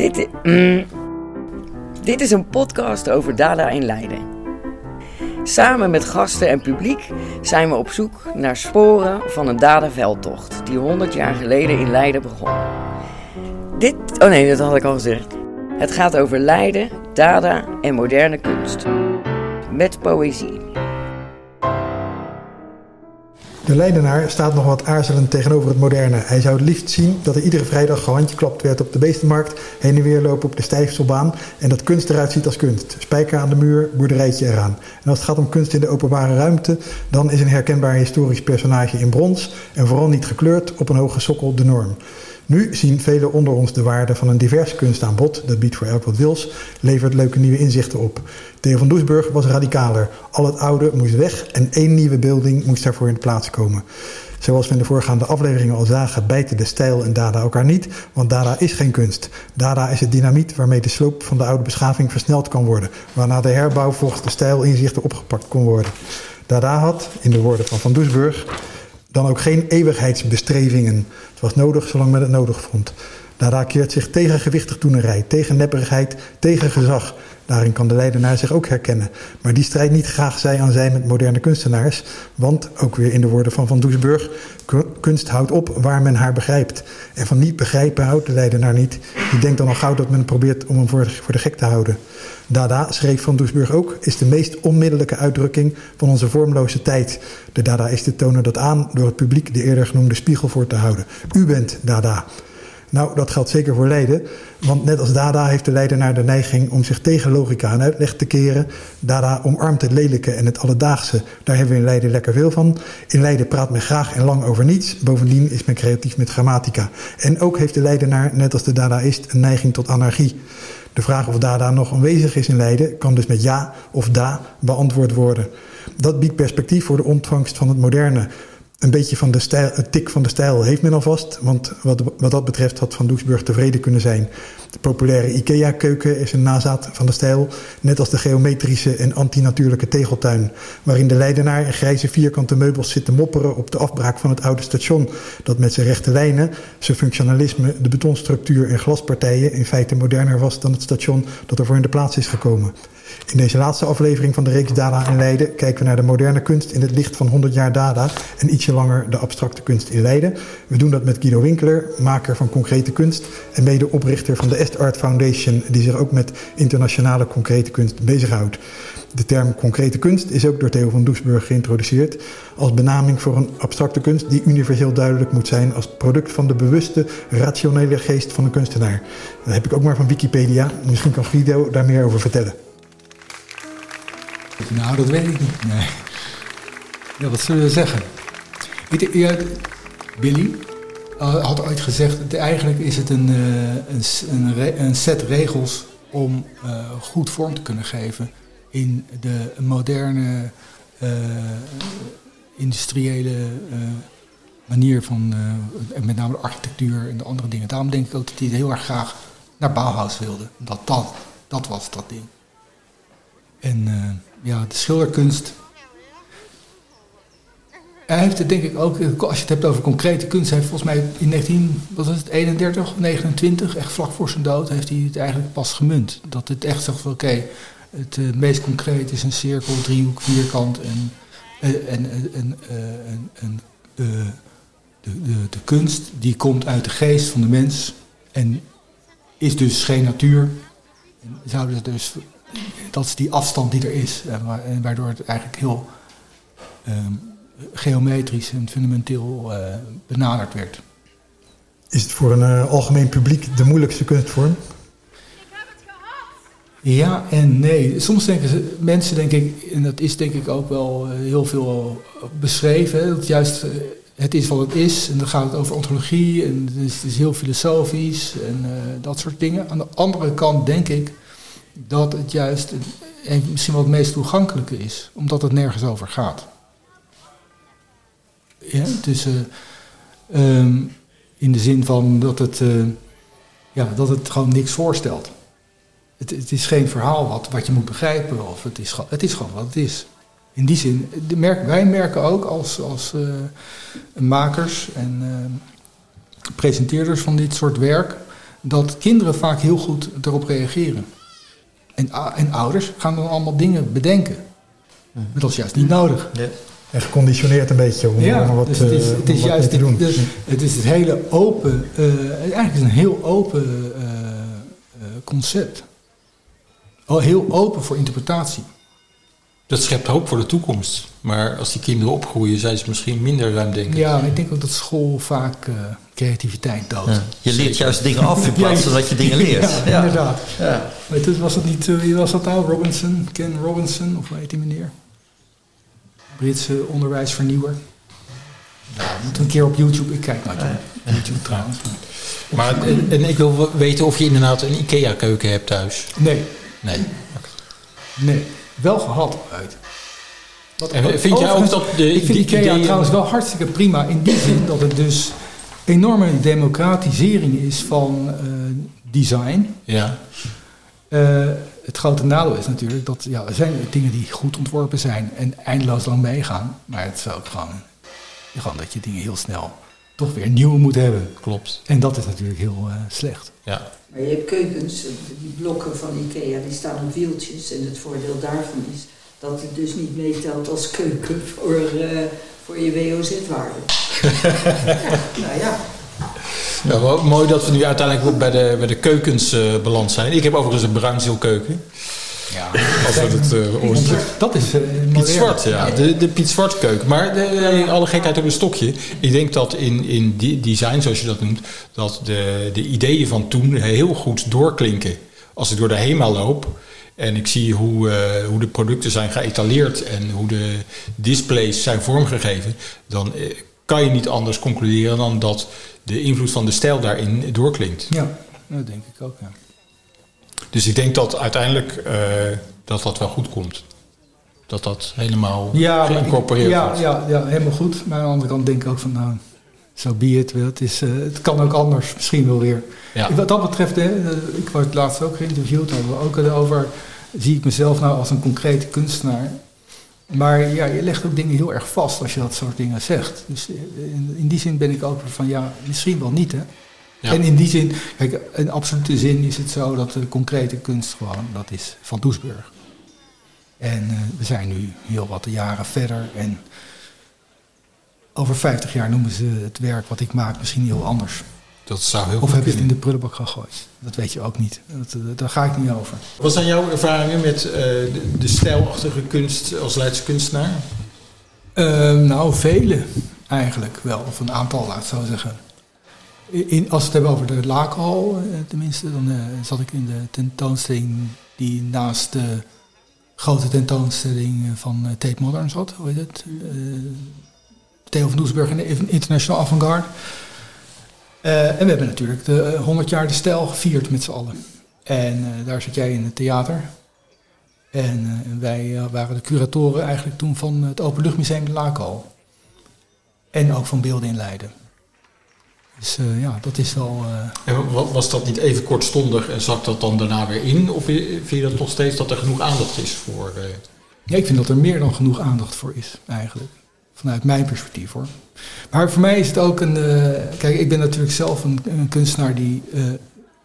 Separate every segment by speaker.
Speaker 1: Dit, mm, dit is een podcast over Dada in Leiden. Samen met gasten en publiek zijn we op zoek naar sporen van een Dada-veldtocht die 100 jaar geleden in Leiden begon. Dit, oh nee, dat had ik al gezegd. Het gaat over Leiden, Dada en moderne kunst. Met poëzie.
Speaker 2: De Leidenaar staat nog wat aarzelend tegenover het moderne. Hij zou het liefst zien dat er iedere vrijdag gehandjeklapt werd op de beestenmarkt, heen en weer lopen op de Stijfselbaan en dat kunst eruit ziet als kunst. Spijker aan de muur, boerderijtje eraan. En als het gaat om kunst in de openbare ruimte, dan is een herkenbaar historisch personage in brons en vooral niet gekleurd op een hoge sokkel de norm. Nu zien velen onder ons de waarde van een divers kunstaanbod, dat biedt voor elk wat wils, levert leuke nieuwe inzichten op. Theo van Doesburg was radicaler. Al het oude moest weg en één nieuwe beelding moest daarvoor in de plaats komen. Zoals we in de voorgaande afleveringen al zagen, bijten de stijl en dada elkaar niet, want dada is geen kunst. Dada is het dynamiet waarmee de sloop van de oude beschaving versneld kan worden, waarna de herbouw volgens de stijlinzichten opgepakt kon worden. Dada had, in de woorden van Van Doesburg, dan ook geen eeuwigheidsbestrevingen. Het was nodig zolang men het nodig vond. Dada keert zich tegen gewichtig doenerij, tegen nepperigheid, tegen gezag. Daarin kan de leidenaar zich ook herkennen. Maar die strijd niet graag zij aan zij met moderne kunstenaars. Want, ook weer in de woorden van Van Doesburg, kunst houdt op waar men haar begrijpt. En van niet begrijpen houdt de leidenaar niet. Die denkt dan al gauw dat men probeert om hem voor de gek te houden. Dada, schreef Van Doesburg ook, is de meest onmiddellijke uitdrukking van onze vormloze tijd. De Dada is te tonen dat aan door het publiek de eerder genoemde spiegel voor te houden. U bent Dada. Nou, dat geldt zeker voor Leiden. Want net als Dada heeft de Leidenaar de neiging om zich tegen logica en uitleg te keren. Dada omarmt het lelijke en het alledaagse. Daar hebben we in Leiden lekker veel van. In Leiden praat men graag en lang over niets. Bovendien is men creatief met grammatica. En ook heeft de Leidenaar, net als de Dadaïst, een neiging tot anarchie. De vraag of Dada nog aanwezig is in Leiden kan dus met ja of da beantwoord worden. Dat biedt perspectief voor de ontvangst van het moderne een beetje van de stijl, het tik van de stijl heeft men alvast. Want wat, wat dat betreft had Van Doesburg tevreden kunnen zijn. De populaire IKEA-keuken is een nazaat van de stijl. Net als de geometrische en antinatuurlijke tegeltuin. Waarin de Leidenaar in grijze vierkante meubels zit te mopperen op de afbraak van het oude station. Dat met zijn rechte lijnen, zijn functionalisme, de betonstructuur en glaspartijen in feite moderner was dan het station dat ervoor in de plaats is gekomen. In deze laatste aflevering van de reeks Dada in Leiden kijken we naar de moderne kunst in het licht van 100 jaar Dada en langer de abstracte kunst in Leiden. We doen dat met Guido Winkler, maker van concrete kunst en medeoprichter van de Est Art Foundation, die zich ook met internationale concrete kunst bezighoudt. De term concrete kunst is ook door Theo van Doesburg geïntroduceerd als benaming voor een abstracte kunst die universeel duidelijk moet zijn als product van de bewuste, rationele geest van een kunstenaar. Dat heb ik ook maar van Wikipedia. Misschien kan Guido daar meer over vertellen.
Speaker 3: Nou, dat weet ik niet. Nee. Ja, wat zullen we zeggen? Ja, Billy uh, had ooit gezegd, eigenlijk is het een, uh, een, een, set regels om uh, goed vorm te kunnen geven in de moderne industriële manier van, met name de architectuur en de andere dingen. Daarom denk ik ook dat hij heel erg graag naar Bauhaus wilde. Dat, dat, dat was dat ding. En ja, de schilderkunst. Hij heeft het denk ik ook, als je het hebt over concrete kunst, heeft volgens mij in 1931 of 29, echt vlak voor zijn dood, heeft hij het eigenlijk pas gemunt. Dat het echt zegt van oké, het uh, meest concreet is een cirkel, driehoek, vierkant en, uh, en, en, en, en de, de, de kunst die komt uit de geest van de mens en is dus geen natuur. En zouden dus dat is die afstand die er is. En waardoor het eigenlijk heel ehm, geometrisch en fundamenteel uh, benaderd werd.
Speaker 2: Is het voor een uh, algemeen publiek de moeilijkste kunstvorm?
Speaker 3: Ja en nee. Soms denken ze, mensen, denk ik, en dat is denk ik ook wel eh, heel veel beschreven, dat juist het is wat het is. En dan gaat het over ontologie en het is, het is heel filosofisch en dat soort dingen. Aan de andere kant denk ik dat het juist misschien wel het meest toegankelijke is, omdat het nergens over gaat. Ja, dus uh, um, in de zin van dat het, uh, ja, dat het gewoon niks voorstelt. Het, het, is geen verhaal wat, wat je moet begrijpen, of het is, het is gewoon wat het is. In die zin, de merk, wij merken ook als, als uh, makers en presenteerders van dit soort werk dat kinderen vaak heel goed erop reageren. En, en ouders gaan dan allemaal dingen bedenken. Maar dat is juist niet nodig.
Speaker 2: Ja. En geconditioneerd een beetje om,
Speaker 3: ja,
Speaker 2: om wat,
Speaker 3: dus het is,
Speaker 2: uh,
Speaker 3: het is juist
Speaker 2: te doen.
Speaker 3: Het, het is het hele open, uh, eigenlijk is een heel open uh, concept. Heel open voor interpretatie.
Speaker 4: Dat schept hoop voor de toekomst. Maar als die kinderen opgroeien, zijn ze misschien minder ruimdenkend.
Speaker 3: Ja, maar ik denk ook dat school vaak uh, creativiteit doodt. Ja.
Speaker 5: Je leert juist dingen af in plaats van dat je dingen leert.
Speaker 3: Ja, ja. inderdaad. Ja. Weet je, was dat niet, wie was dat nou? Robinson, Ken Robinson, of hoe heet die meneer? Britse onderwijsvernieuwer. Ja, moet een keer op YouTube. Ik kijk ja. YouTube trouwens.
Speaker 4: Maar en, en, ik wil weten of je inderdaad een IKEA-keuken hebt thuis.
Speaker 3: Nee.
Speaker 4: Nee.
Speaker 3: Nee. Wel gehad uit.
Speaker 4: Wat, en vind jij ook dat de
Speaker 3: Ik vind
Speaker 4: die
Speaker 3: IKEA trouwens wel hartstikke prima in die zin dat het dus enorme democratisering is van eh, design.
Speaker 4: Ja.
Speaker 3: Eh, het grote nadeel is natuurlijk dat ja, er zijn dingen die goed ontworpen zijn en eindeloos lang meegaan. Maar het is ook gewoon, gewoon dat je dingen heel snel toch weer nieuw moet hebben.
Speaker 4: Klopt.
Speaker 3: En dat is natuurlijk heel eh, slecht.
Speaker 4: Ja.
Speaker 6: Maar je hebt keukens, die blokken van Ikea, die staan op wieltjes. En het voordeel daarvan is dat het dus niet meetelt als keuken voor, uh, voor je WOZ-waarde. ja, nou ja.
Speaker 4: Ja, mooi dat we nu uiteindelijk ook bij de, bij de keukens uh, beland zijn. Ik heb overigens een bruinzeelkeuken.
Speaker 3: Ja,
Speaker 4: Als we het uh, ooit...
Speaker 3: dat is uh,
Speaker 4: Piet Zwart, ja. De, de Piet Zwart keuken. Maar de, alle gekheid op een stokje. Ik denk dat in, in die design, zoals je dat noemt, dat de, de ideeën van toen heel goed doorklinken. Als ik door de HEMA loop en ik zie hoe, uh, hoe de producten zijn geëtaleerd en hoe de displays zijn vormgegeven, dan kan je niet anders concluderen dan dat de invloed van de stijl daarin doorklinkt.
Speaker 3: Ja, dat denk ik ook, ja.
Speaker 4: Dus ik denk dat uiteindelijk uh, dat dat wel goed komt. Dat dat helemaal
Speaker 3: ja,
Speaker 4: geïncorporeerd
Speaker 3: ja,
Speaker 4: wordt.
Speaker 3: Ja, ja, helemaal goed. Maar aan de andere kant denk ik ook van, nou, zo be it. Het, is, uh, het kan ook anders, misschien wel weer.
Speaker 4: Ja.
Speaker 3: Wat dat betreft, hè, ik werd laatst ook geïnterviewd, hadden we ook over, zie ik mezelf nou als een concrete kunstenaar. Maar ja, je legt ook dingen heel erg vast als je dat soort dingen zegt. Dus in, in die zin ben ik ook van, ja, misschien wel niet, hè. Ja. En in die zin, kijk, in absolute zin is het zo dat de concrete kunst gewoon, dat is van Doesburg. En uh, we zijn nu heel wat jaren verder en over 50 jaar noemen ze het werk wat ik maak misschien heel anders.
Speaker 4: Dat zou heel
Speaker 3: of heb je het in de prullenbak gegooid? Dat weet je ook niet. Dat, uh, daar ga ik niet over.
Speaker 4: Wat zijn jouw ervaringen met uh, de, de stijlachtige kunst als Leidse kunstenaar?
Speaker 3: Ehm, nou, vele eigenlijk wel. Of een aantal, laat ik zo zeggen. In, als we het hebben over de Lakenhal, eh, tenminste, dan uh, zat ik in de tentoonstelling die naast de grote tentoonstelling van uh, Tate Modern zat. Hoe heet het? Uh, Theo van Doesburg en de International Avant-Garde. En we hebben natuurlijk de 100 jaar de stijl gevierd met z'n allen. En daar zat jij in het theater. En wij waren de curatoren eigenlijk toen van het Openluchtmuseum de Lakenhal. En ook van beelden in Leiden. Dus uh, ja, dat is wel. Uh...
Speaker 4: En was dat niet even kortstondig en zakt dat dan daarna weer in? Of vind je dat nog steeds dat er genoeg aandacht is voor. Uh...
Speaker 3: Ja, ik vind dat er meer dan genoeg aandacht voor is, eigenlijk. Vanuit mijn perspectief hoor. Maar voor mij is het ook een. kijk, ik ben natuurlijk zelf een, kunstenaar die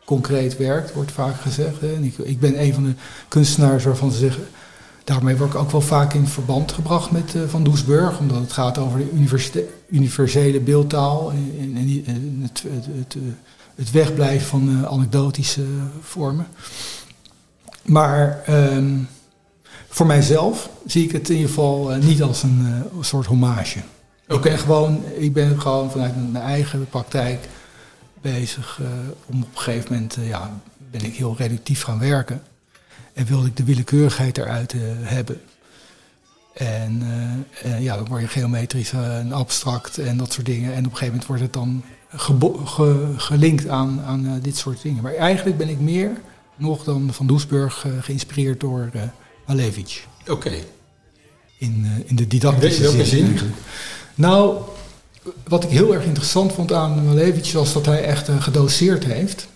Speaker 3: concreet werkt, wordt vaak gezegd. En ik, ik ben een van de kunstenaars waarvan ze zeggen. Daarmee word ik ook wel vaak in verband gebracht met uh, Van Doesburg, omdat het gaat over de universele beeldtaal en, en, het, het, wegblijven van anekdotische vormen. Maar um, voor mijzelf zie ik het in ieder geval niet als een soort hommage. Okay. Ik, ben gewoon, ik ben gewoon vanuit mijn eigen praktijk bezig om op een gegeven moment, ja, ben ik heel reductief gaan werken. En wilde ik de willekeurigheid eruit uh, hebben. En ja, dan word je geometrisch en abstract en dat soort dingen. En op een gegeven moment wordt het dan ge gelinkt aan, aan dit soort dingen. Maar eigenlijk ben ik meer nog dan Van Doesburg geïnspireerd door Malevich.
Speaker 4: Oké. Okay.
Speaker 3: In, in de didactische
Speaker 4: in welke zin?
Speaker 3: nou, wat ik heel erg interessant vond aan Malevich was dat hij echt gedoseerd heeft.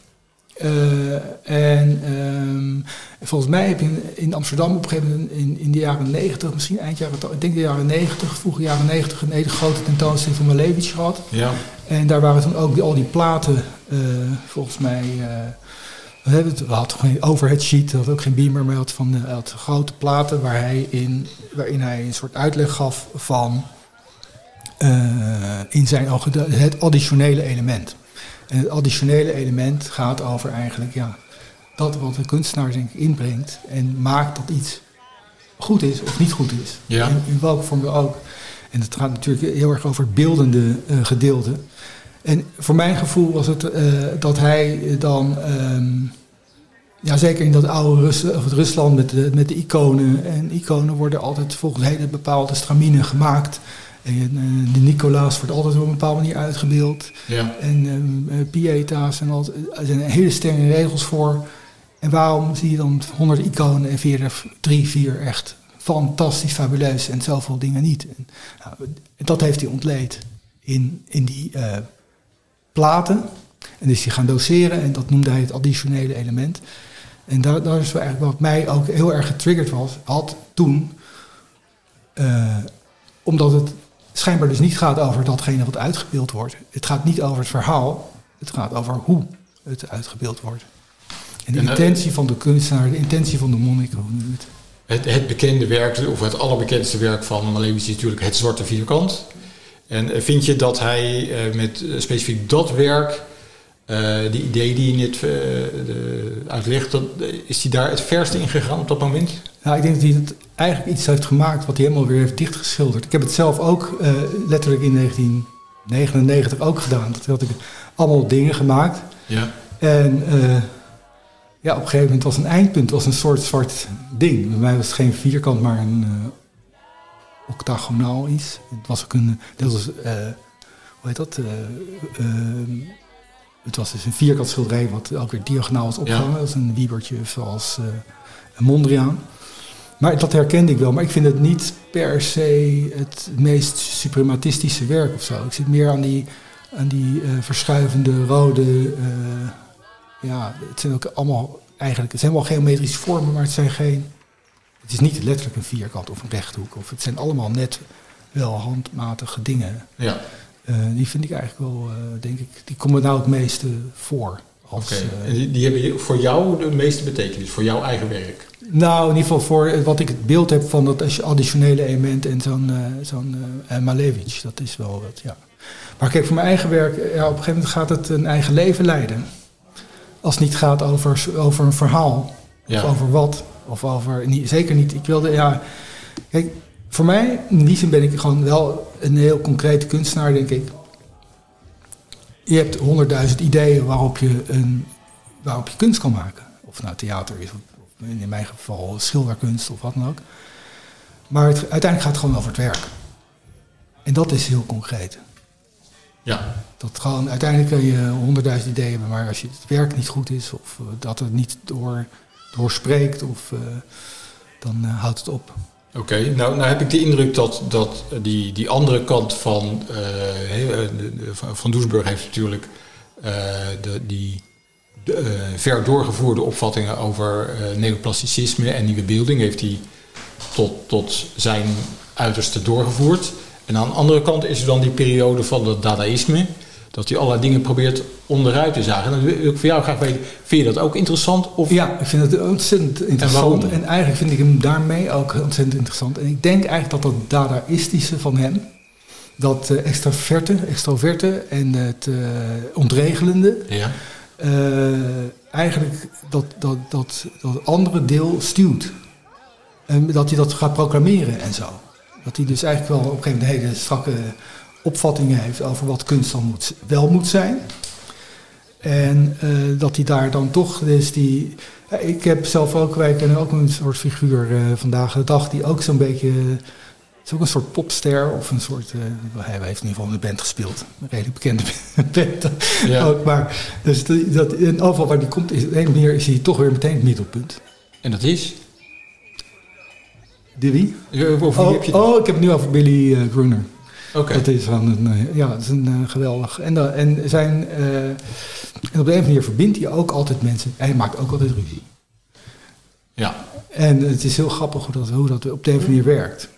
Speaker 3: Eh, en ehm, volgens mij heb je in, in Amsterdam op een gegeven moment in, in de jaren 90, misschien eind jaren, ik denk de jaren 90, vroege jaren 90, een hele grote tentoonstelling van Malevich gehad.
Speaker 4: Ja.
Speaker 3: En daar waren toen ook die, al die platen, eh, volgens mij. Eh, we hebben het, we hadden geen overhead sheet, we hadden ook geen beamer, maar had, van, hij had grote platen waar hij in, waarin hij een soort uitleg gaf van eh, in zijn het additionele element. En het additionele element gaat over eigenlijk ja, dat wat de kunstenaar denk ik inbrengt en maakt dat iets goed is of niet goed is.
Speaker 4: Ja.
Speaker 3: In, in welke vorm dan ook. En het gaat natuurlijk heel erg over het beeldende eh, gedeelte. En voor mijn gevoel was het eh, dat hij dan, ehm, ja, zeker in dat oude Rus of het Rusland met de, met de iconen. En iconen worden altijd volgens hele bepaalde straminen gemaakt. En eh, de Nicolaas wordt altijd op een bepaalde manier uitgebeeld.
Speaker 4: Ja.
Speaker 3: En eh, pieta's en al. Er zijn hele strenge regels voor. En waarom zie je dan honderd iconen en vier, er drie, vier echt fantastisch, fabuleus en zoveel dingen niet? En, nou, dat heeft hij ontleed in, in die platen. En is hij gaan doseren en dat noemde hij het additionele element. En daar, daar is eigenlijk wat mij ook heel erg getriggerd was, had toen. eh, omdat het schijnbaar dus niet gaat over datgene wat uitgebeeld wordt. Het gaat niet over het verhaal, het gaat over hoe het uitgebeeld wordt. En de
Speaker 4: En, eh,
Speaker 3: intentie van de kunstenaar, de intentie van de monnik, hoe noem je het?
Speaker 4: Het, het bekende werk, of het allerbekendste werk van Malevich is natuurlijk het zwarte vierkant. En eh, vind je dat hij met specifiek dat werk, die idee die je net eh, uitlegt, dat, eh, is hij daar het verste in gegaan op dat moment?
Speaker 3: Nou, ik denk dat hij het eigenlijk iets heeft gemaakt wat hij helemaal weer heeft dichtgeschilderd. Ik heb het zelf ook eh, letterlijk in 1999 ook gedaan. Dat had ik allemaal dingen gemaakt.
Speaker 4: Ja.
Speaker 3: En eh, ja, op een gegeven moment was een eindpunt was een soort zwart ding. Bij mij was het geen vierkant, maar een eh, octagonaal iets. Het was ook een, dat was, eh, hoe heet dat? Eh, het was dus een vierkant schilderij wat ook weer diagonaal was opgehangen.
Speaker 4: Ja.
Speaker 3: Dat was een wiebertje zoals eh, een Mondriaan. Maar dat herkende ik wel. Maar ik vind het niet per se het meest suprematistische werk of zo. Ik zit meer aan die, aan die eh, verschuivende rode... eh, ja, het zijn ook allemaal eigenlijk... Het zijn wel geometrische vormen, maar het zijn geen... Het is niet letterlijk een vierkant of een rechthoek. Of het zijn allemaal net wel handmatige dingen.
Speaker 4: Ja.
Speaker 3: Eh, die vind ik eigenlijk wel, eh, denk ik... Die komen nou het meeste voor. Als,
Speaker 4: Oké.
Speaker 3: eh,
Speaker 4: En die, die hebben voor jou de meeste betekenis, voor jouw eigen werk.
Speaker 3: Nou, in ieder geval voor wat ik het beeld heb van dat additionele element en zo'n zo'n Malevich. Dat is wel wat, ja. Maar kijk, voor mijn eigen werk, ja, op een gegeven moment gaat het een eigen leven leiden. Als het niet gaat over, over een verhaal,
Speaker 4: Ja.
Speaker 3: of over wat, of over, niet, zeker niet, ik wilde, ja, kijk, voor mij, in die zin ben ik gewoon wel een heel concrete kunstenaar, denk ik. Je hebt honderdduizend ideeën waarop je, een, waarop je kunst kan maken. Of nou theater is, of in mijn geval schilderkunst of wat dan ook. Maar het, uiteindelijk gaat het gewoon over het werk. En dat is heel concreet.
Speaker 4: Ja.
Speaker 3: Dat gewoon, uiteindelijk kun je honderdduizend ideeën hebben, maar als je het werk niet goed is, of eh, dat het niet door, doorspreekt, of, eh, dan eh, houdt het op.
Speaker 4: Oké, nou, nou heb ik de indruk dat, dat die, die andere kant van eh, eh, van- Doesburg heeft natuurlijk eh, de, die de, ver doorgevoerde opvattingen over neoplasticisme en nieuwe beelding heeft hij tot, tot zijn uiterste doorgevoerd. En aan de andere kant is er dan die periode van het dadaïsme, dat hij allerlei dingen probeert onderuit te zagen. En dan wil ik voor jou graag weten, vind je dat ook interessant? Of
Speaker 3: Ja, ik vind het ontzettend interessant. En, eigenlijk vind ik hem daarmee ook ontzettend interessant. En ik denk eigenlijk dat dat dadaïstische van hem, dat eh, extraverte, extroverte en het eh, ontregelende,
Speaker 4: Ja,
Speaker 3: eh, eigenlijk dat, dat, dat, dat andere deel stuwt. En dat hij dat gaat proclameren en zo. Dat hij dus eigenlijk wel op een gegeven moment hele strakke opvattingen heeft over wat kunst dan moet, wel moet zijn. En eh, dat hij daar dan toch, dus die. ja, Ik heb zelf ook, wij kennen ook een soort figuur eh, vandaag de dag die ook zo'n beetje. Is ook een soort popster of een soort. eh, hij heeft in ieder geval in de band gespeeld. Een redelijk bekende band.
Speaker 4: Ja.
Speaker 3: Ook, maar dus dat, en overal waar die komt, is, op een manier is hij toch weer meteen het middelpunt.
Speaker 4: en dat is?
Speaker 3: De wie?
Speaker 4: Over wie
Speaker 3: Oh,
Speaker 4: heb je het?
Speaker 3: oh, ik heb het nu over Billy eh, Gruner.
Speaker 4: Oké.
Speaker 3: Dat is van een, eh, ja, dat is een eh, geweldig. En, dan- en, zijn, eh, en op de een of andere manier verbindt hij ook altijd mensen. Hij maakt ook altijd ruzie.
Speaker 4: Ja.
Speaker 3: En het is heel grappig hoe dat, hoe dat op de een of andere manier werkt.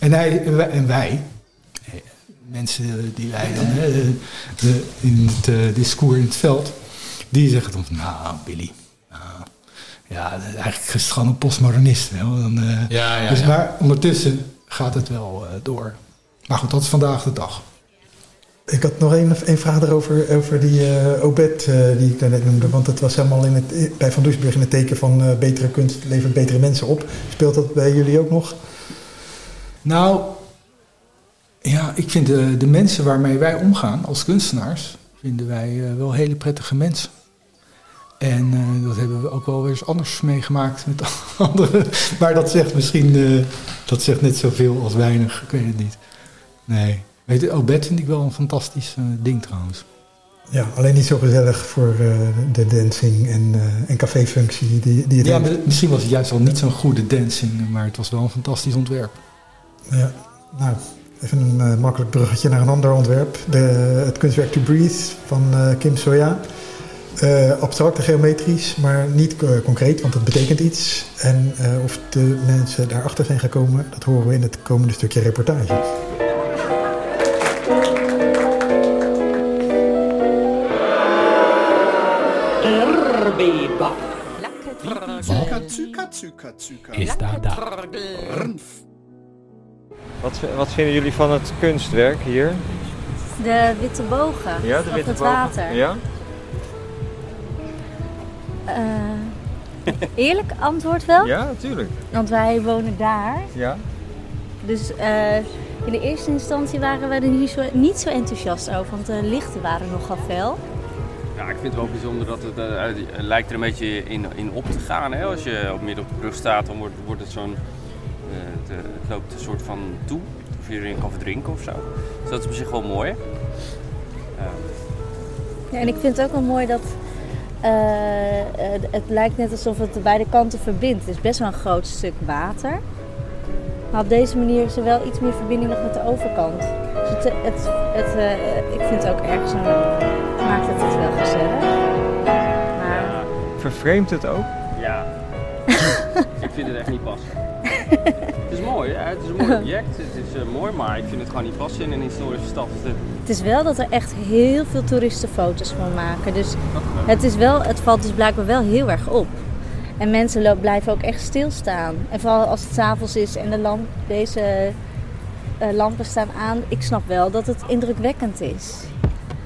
Speaker 3: En, hij, en wij, en wij, mensen die wij dan hè, de, in het discours in het veld, die zeggen dan van, nou Billy, nou, ja, eigenlijk is het gewoon een postmodernist. Hè, dan,
Speaker 4: Ja, ja,
Speaker 3: dus
Speaker 4: ja.
Speaker 3: maar ondertussen gaat het wel eh, door. Maar goed, dat is vandaag de dag.
Speaker 2: Ik had nog één vraag erover, over die eh, Obed eh, die ik daarnet noemde. Want het was helemaal in het, bij Van Doesburg in het teken van eh, betere kunst levert betere mensen op. Speelt dat bij jullie ook nog?
Speaker 3: Nou, ja, ik vind de, de mensen waarmee wij omgaan als kunstenaars, vinden wij eh, wel hele prettige mensen. En eh, dat hebben we ook wel weer eens anders meegemaakt met anderen. Maar dat zegt misschien, eh, dat zegt net zoveel als weinig, ik weet het niet. Nee, weet je, Obed vind ik wel een fantastisch eh, ding trouwens.
Speaker 2: Ja, alleen niet zo gezellig voor eh, de dancing en, eh en caféfunctie die, die het
Speaker 3: Ja, misschien was het juist al niet zo'n goede dancing, maar het was wel een fantastisch ontwerp.
Speaker 2: Ja, nou, even een makkelijk bruggetje naar een ander ontwerp. De, het kunstwerk To Breathe van Kim Soya. Eh, abstract en geometrisch, maar niet concreet, want het betekent iets. En of de mensen daarachter zijn gekomen, dat horen we in het komende stukje reportage.
Speaker 7: Is daar daar.
Speaker 8: Wat, wat vinden jullie van het kunstwerk hier?
Speaker 9: De witte bogen
Speaker 8: Ja, de
Speaker 9: op
Speaker 8: witte
Speaker 9: het
Speaker 8: bogen.
Speaker 9: water.
Speaker 8: Ja?
Speaker 9: Eh, eerlijk antwoord wel,
Speaker 8: Ja, natuurlijk.
Speaker 9: want wij wonen daar.
Speaker 8: Ja.
Speaker 9: Dus eh, in de eerste instantie waren we er niet zo, niet zo enthousiast over, want de lichten waren nogal fel.
Speaker 10: Ja, ik vind het wel bijzonder dat het eh, het lijkt er een beetje in, in op te gaan. Hè? Als je op midden op de brug staat, dan wordt, wordt het zo'n. eh, eh, het loopt een soort van toe. Of je erin kan verdrinken of zo. Dus dat is op zich wel mooi.
Speaker 9: Ja, en ik vind het ook wel mooi dat het lijkt net alsof het de beide kanten verbindt. Het is best wel een groot stuk water. Maar op deze manier is er wel iets meer verbinding nog met de overkant. Dus het, het, ik vind het ook erg zo. Maakt het het wel gezellig. Maar
Speaker 8: Vervreemdt het ook?
Speaker 10: ja, ik vind het echt niet passen. het is mooi, hè? het is een mooi object. Het is eh, mooi, maar ik vind het gewoon niet passen in een historische stad. als dit.
Speaker 9: het is wel dat er echt heel veel toeristen foto's van maken. Dus het, is wel, het valt dus blijkbaar wel heel erg op. En mensen blijven ook echt stilstaan. En vooral als het s'avonds is en de lamp, deze eh, lampen staan aan. Ik snap wel dat het indrukwekkend is.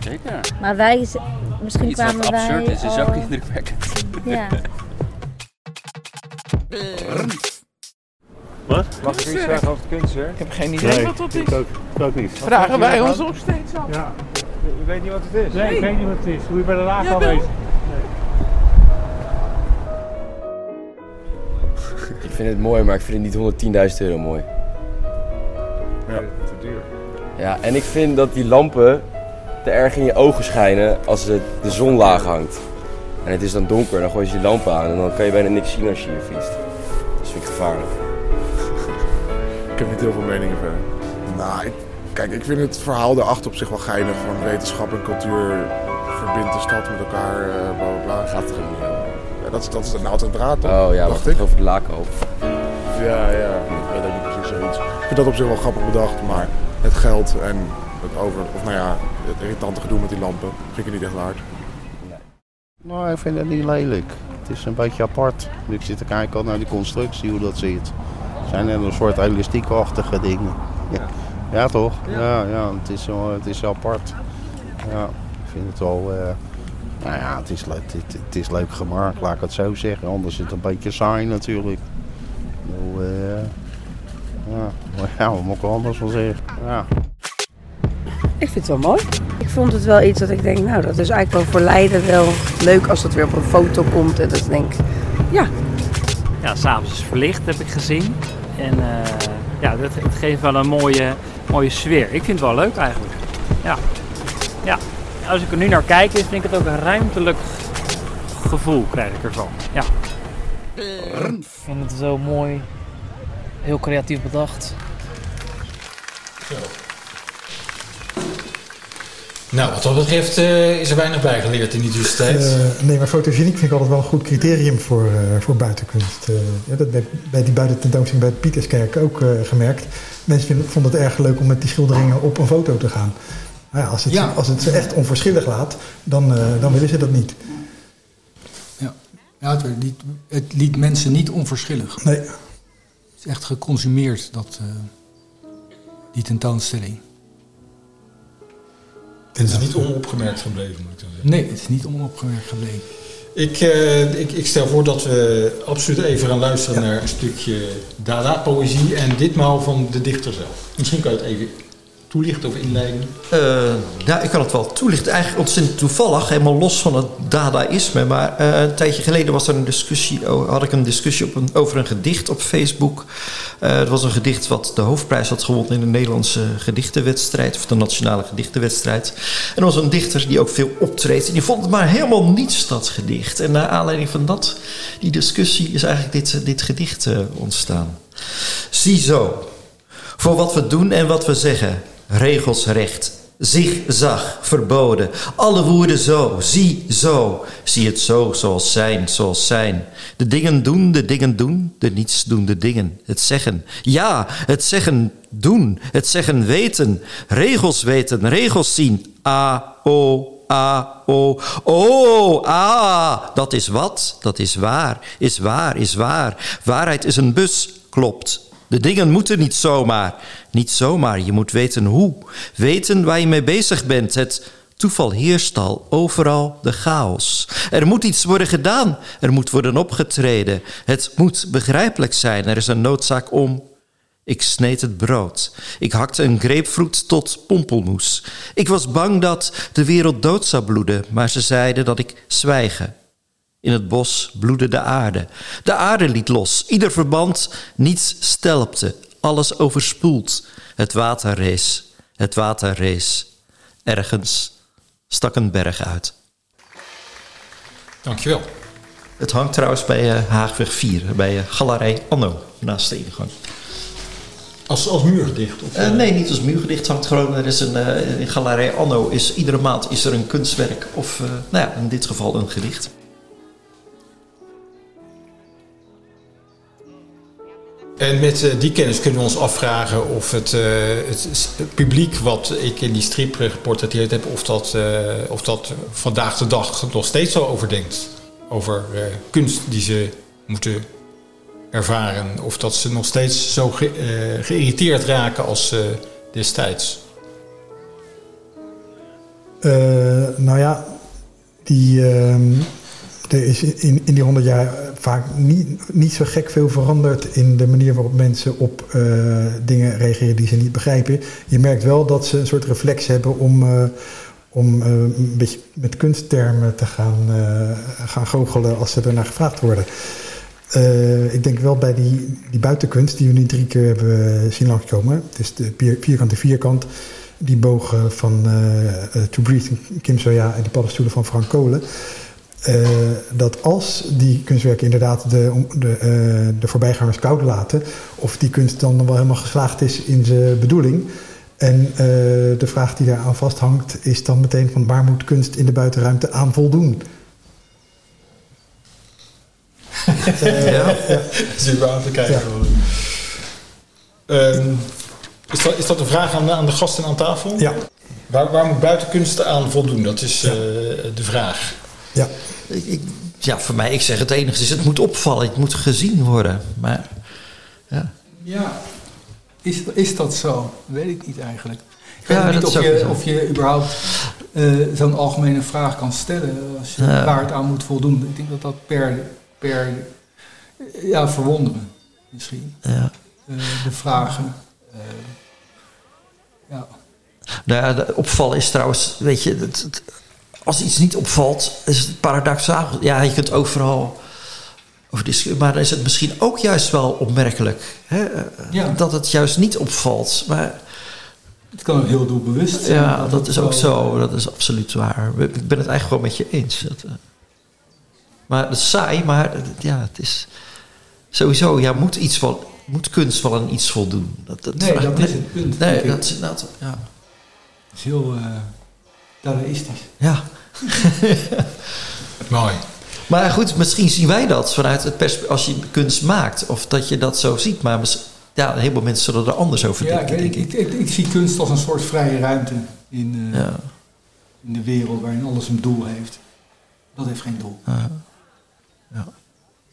Speaker 10: Zeker.
Speaker 9: Maar wij, misschien
Speaker 10: Iets wat
Speaker 9: kwamen wij...
Speaker 10: absurd is, is ook indrukwekkend.
Speaker 9: Ja.
Speaker 8: Wat? Mag ik iets zeggen over het kunstwerk? Ik heb geen
Speaker 11: Nee, wat dat is. Ik ook, ik ook niet.
Speaker 7: Vragen wij ons nog steeds af.
Speaker 11: Ja.
Speaker 8: Je weet niet wat het is?
Speaker 11: Nee, ik weet niet wat het is. Hoe je bij de
Speaker 7: Ja,
Speaker 11: al bezig.
Speaker 12: Ik vind het mooi, maar ik vind het niet 110.000 euro mooi.
Speaker 11: Ja, te duur.
Speaker 12: Ja, en ik vind dat die lampen te erg in je ogen schijnen als het de zon laag hangt. En het is dan donker, dan gooi je die lampen aan en dan kan je bijna niks zien als je hier fietst. Dat vind ik gevaarlijk.
Speaker 13: Ik heb niet heel veel meningen verder. Nou, ik, kijk, ik vind het verhaal daarachter op zich wel geinig. Van wetenschap en cultuur verbindt de stad met elkaar, eh bla bla bla.
Speaker 12: Gaat er niet over.
Speaker 13: Ja, dat, is, dat is de en draad, toch?
Speaker 12: Oh ja,
Speaker 13: dacht
Speaker 12: wat
Speaker 13: ik.
Speaker 12: over de lakenhoop.
Speaker 13: Ja, ja. Ik weet ook niet precies zoiets. Ik vind dat op zich wel grappig bedacht, maar het geld en het over, of nou ja, het irritante gedoe met die lampen vind ik het niet echt waard.
Speaker 14: Nou, ik vind het niet lelijk. Het is een beetje apart. Ik zit te kijken al naar die constructie, hoe dat zit. Het zijn net een soort elastiekachtige dingen. Ja, ja toch? Ja, ja, het, is wel, het is wel apart. Ja, ik vind het wel... eh, nou ja, het is, leuk, het, het is leuk gemaakt, laat ik het zo zeggen. Anders is het een beetje saai natuurlijk. Bedoel, eh, ja, maar ja, wat moet ik er anders van zeggen? Ja.
Speaker 15: Ik vind het wel mooi. Ik vond het wel iets dat ik denk, nou, dat is eigenlijk wel voor Leiden wel leuk als dat weer op een foto komt. En dat ik denk, ja,
Speaker 16: Ja, s'avonds is verlicht, heb ik gezien. En eh, ja, dat, het geeft wel een mooie, mooie sfeer. Ik vind het wel leuk eigenlijk. Ja. ja. Als ik er nu naar kijk, is, vind ik het ook een ruimtelijk gevoel krijg ik ervan. Ja.
Speaker 17: Ik vind het zo mooi. Heel creatief bedacht.
Speaker 4: Nou, wat dat betreft eh, is er weinig bijgeleerd in die tussentijd.
Speaker 2: Eh, nee, maar fotogeniek vind ik altijd wel een goed criterium voor, eh, voor buitenkunst. Ja, dat heb ik bij die buitententoonstelling bij de Pieterskerk ook gemerkt. Mensen vinden, vonden het erg leuk om met die schilderingen op een foto te gaan. Maar ja, als, het, als het ze echt onverschillig laat, dan, dan willen ze dat niet.
Speaker 3: Ja, ja het, niet, het liet mensen niet onverschillig.
Speaker 2: Nee.
Speaker 3: Het is echt geconsumeerd, dat, die tentoonstelling.
Speaker 4: Het is niet onopgemerkt gebleven, moet ik dan zeggen.
Speaker 3: Nee, het is niet onopgemerkt gebleven.
Speaker 4: Ik, eh, ik, ik stel voor dat we absoluut even gaan luisteren naar een stukje Dada-poëzie. En ditmaal van de dichter zelf. Misschien kan je het even toelichten of inleiden.
Speaker 5: Eh, ja, ik kan het wel toelichten. Eigenlijk ontzettend toevallig, helemaal los van het dadaïsme. Maar eh, een tijdje geleden was er een discussie, had ik een discussie op over een gedicht op Facebook. Eh, het was een gedicht wat de hoofdprijs had gewonnen in de Nederlandse gedichtenwedstrijd, of de nationale gedichtenwedstrijd. En er was een dichter die ook veel optreedt. En die vond het maar helemaal niets, dat gedicht. En naar aanleiding van dat, die discussie, is eigenlijk dit, dit gedicht ontstaan. Ziezo, voor wat we doen en wat we zeggen. Regels recht, zigzag, verboden. Alle woorden zo, zie zo. Zie het zo, zoals zijn, zoals zijn. De dingen doen, de dingen doen, de niets doen de dingen. Het zeggen, ja, het zeggen doen, het zeggen weten. Regels weten, regels zien. A, O, A, O. O, A, dat is wat, dat is waar. Is waar, is waar. Waarheid is een bus, klopt. De dingen moeten niet zomaar. Niet zomaar, je moet weten hoe. Weten waar je mee bezig bent. Het toeval heerst al overal de chaos. Er moet iets worden gedaan. Er moet worden opgetreden. Het moet begrijpelijk zijn. Er is een noodzaak om. Ik sneed het brood. Ik hakte een grapefruit tot pompelmoes. Ik was bang dat de wereld dood zou bloeden, maar ze zeiden dat ik zwijgen. In het bos bloedde de aarde. De aarde liet los. Ieder verband, niets stelpte. Alles overspoeld. Het water rees. Het water rees. Ergens stak een berg uit.
Speaker 4: Dankjewel.
Speaker 5: Het hangt trouwens bij uh, Haagweg 4, bij uh, Galerij Anno, naast de ingang.
Speaker 4: Als, als muurgedicht? Of,
Speaker 5: uh, nee, niet als muurgedicht. hangt gewoon. Er is een, in Galerij Anno is iedere maand is er een kunstwerk of, nou ja, in dit geval een gedicht.
Speaker 4: En met uh, die kennis kunnen we ons afvragen of het, uh, het, publiek wat ik in die strip geportretteerd heb, of dat, uh, of dat vandaag de dag nog steeds zo overdenkt. Over kunst die ze moeten ervaren. Of dat ze nog steeds zo ge, geïrriteerd raken als destijds.
Speaker 2: nou ja, die, ehm, er is in, in die honderd jaar vaak niet, niet zo gek veel veranderd in de manier waarop mensen op uh, dingen reageren die ze niet begrijpen. Je merkt wel dat ze een soort reflex hebben om, uh, om uh, een beetje met kunsttermen te gaan, gaan goochelen als ze ernaar gevraagd worden. ik denk wel bij die, die buitenkunst die we nu drie keer hebben zien langskomen. Het is de vierkante vierkant, die bogen van To Breathe Kim Soya en die paddenstoelen van Frank Kolen. Uh, dat als die kunstwerken inderdaad de, de, uh, de voorbijgangers koud laten, of die kunst dan wel helemaal geslaagd is in zijn bedoeling. En uh, de vraag die daaraan vasthangt is dan meteen van waar moet kunst in de buitenruimte aan voldoen?
Speaker 4: ja, ja. Zullen we aan te kijken. Ja. Um, is, dat, is dat een vraag aan, aan de gasten aan tafel?
Speaker 2: Ja.
Speaker 4: Waar, waar moet buitenkunst aan voldoen? Dat is ja. de vraag.
Speaker 2: Ja.
Speaker 5: Ik, ik, ja, voor mij, ik zeg het enige is, het moet opvallen, het moet gezien worden. Maar, ja.
Speaker 3: Ja, is, is dat zo? Weet ik niet eigenlijk. Ik weet ja, niet of je, of je überhaupt uh, zo'n algemene vraag kan stellen als je, ja. waar het aan moet voldoen. Ik denk dat dat per, per ja, verwonderen misschien.
Speaker 5: Ja.
Speaker 3: Uh, de vragen. Uh, ja.
Speaker 5: Nou ja, de opvallen is trouwens, weet je, het, het, als iets niet opvalt, is het paradoxaal. Ja, je kunt overal over discussiëren, maar dan is het misschien ook juist wel opmerkelijk hè?
Speaker 3: Ja.
Speaker 5: dat het juist niet opvalt. Maar
Speaker 3: het kan ook heel doelbewust zijn.
Speaker 5: Ja, dat, dat is ook zo. Dat is absoluut waar. Ik ben het eigenlijk gewoon met je eens. Dat, uh, maar het is saai, maar ja, het is sowieso. Ja, moet iets wel, moet kunst wel aan iets voldoen? Dat, dat
Speaker 3: nee, dat is het punt.
Speaker 5: Nee, dat is inderdaad. Ja.
Speaker 3: Is heel. Uh, dadaïstisch.
Speaker 5: Ja.
Speaker 4: Mooi.
Speaker 5: Maar goed, misschien zien wij dat vanuit het perspectief als je kunst maakt. Of dat je dat zo ziet. Maar ja, een heleboel mensen zullen er anders over
Speaker 3: Ja,
Speaker 5: denken,
Speaker 3: ik,
Speaker 5: denk
Speaker 3: ik,
Speaker 5: ik.
Speaker 3: ik, ik zie kunst als een soort vrije ruimte in, eh,
Speaker 5: Ja.
Speaker 3: in de wereld waarin alles een doel heeft. Dat heeft geen doel.
Speaker 5: Ja. Ja.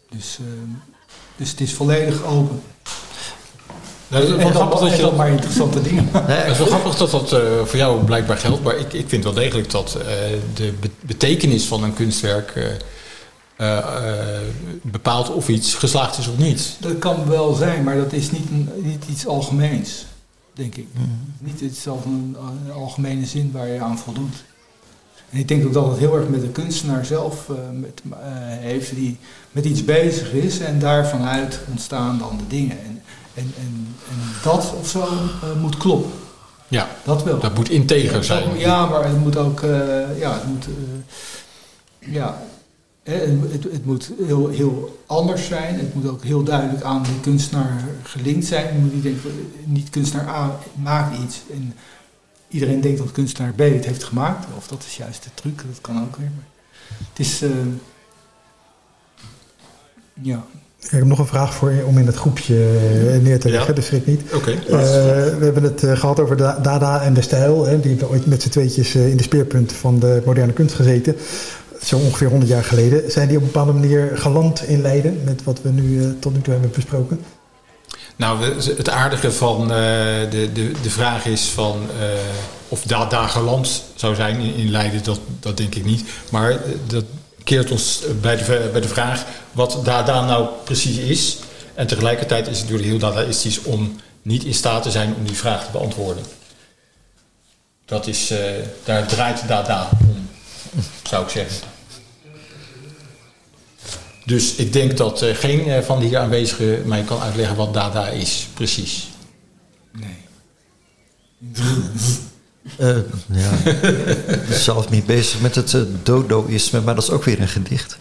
Speaker 3: Dus, ehm, dus het is volledig open.
Speaker 4: Nou, dat is wel grappig dat je dat
Speaker 3: maar interessante dingen.
Speaker 4: het is wel grappig dat dat eh, voor jou blijkbaar geldt, maar ik, ik vind wel degelijk dat eh, de be- betekenis van een kunstwerk eh, bepaalt of iets geslaagd is of niet.
Speaker 3: Dat kan wel zijn, maar dat is niet, een- niet iets algemeens, denk ik.
Speaker 5: Mhm.
Speaker 3: Niet iets als een, een algemene zin waar je aan voldoet. En ik denk ook dat het heel erg met de kunstenaar zelf met, heeft, die met iets bezig is en daarvanuit ontstaan dan de dingen. En, en, en, en dat of zo eh, moet kloppen.
Speaker 4: Ja,
Speaker 3: dat wel.
Speaker 4: Dat moet integer zijn.
Speaker 3: Ja, maar het moet ook, eh, ja, het moet, eh, ja, het, het moet heel, heel anders zijn. Het moet ook heel duidelijk aan de kunstenaar gelinkt zijn. Je moet niet denken, niet kunstenaar A maakt iets en iedereen denkt dat kunstenaar B het heeft gemaakt. Of dat is juist de truc, dat kan ook weer. Maar het is, ja.
Speaker 2: Ik heb nog een vraag voor je om in het groepje eh, neer te leggen,
Speaker 4: Ja.
Speaker 2: dus schrik niet.
Speaker 4: Oké.
Speaker 2: Eh, we hebben het eh, gehad over da- Dada en de stijl. Hè. Die hebben ooit met z'n tweetjes in de speerpunt van de moderne kunst gezeten. Zo ongeveer 100 jaar geleden. Zijn die op een bepaalde manier geland in Leiden met wat we nu tot nu toe hebben besproken?
Speaker 4: Nou, het aardige van de, de, de vraag is van of Dada geland zou zijn in, in Leiden, dat, dat denk ik niet. Maar dat keert ons bij de, bij de vraag wat Dada nou precies is. En tegelijkertijd is het natuurlijk heel dadaïstisch om niet in staat te zijn om die vraag te beantwoorden. Dat is, eh, daar draait Dada om, zou ik zeggen. Dus ik denk dat eh, geen eh, van de hier aanwezigen mij kan uitleggen wat Dada is, precies.
Speaker 5: Eh, ja, zelf niet bezig met het eh, dodoïsme, maar dat is ook weer een gedicht.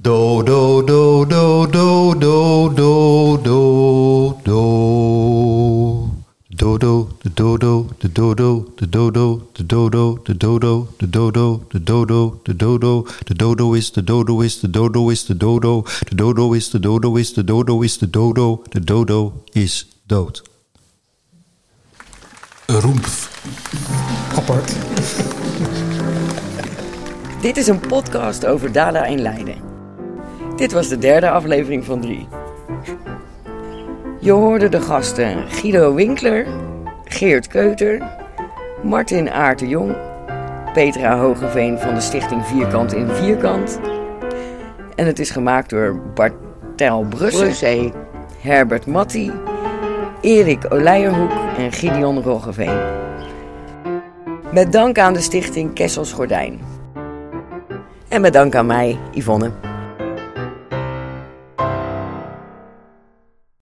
Speaker 5: Do, do, do, do, do, do, do, do, do. Dodo, de dodo, de dodo, de dodo, de dodo, de dodo, de dodo, de dodo, de dodo, de dodo is de dodo is de dodo is de dodo, de dodo is de dodo is de dodo is de dodo, de dodo is dood.
Speaker 4: Roempf.
Speaker 2: Apart.
Speaker 1: Dit is een podcast over Dada in Leiden. Dit was de derde aflevering van drie. Je hoorde de gasten Guido Winkler, Geert Keuter, Martin Aert de Jong, Petra Hogeveen van de stichting Vierkant in Vierkant. En het is gemaakt door Bartel Brussen,
Speaker 6: Brussé.
Speaker 1: Herbert Matti, Erik Oleijerhoek en Gideon Roggeveen. Met dank aan de stichting Kessels Gordijn. En met dank aan mij, Yvonne.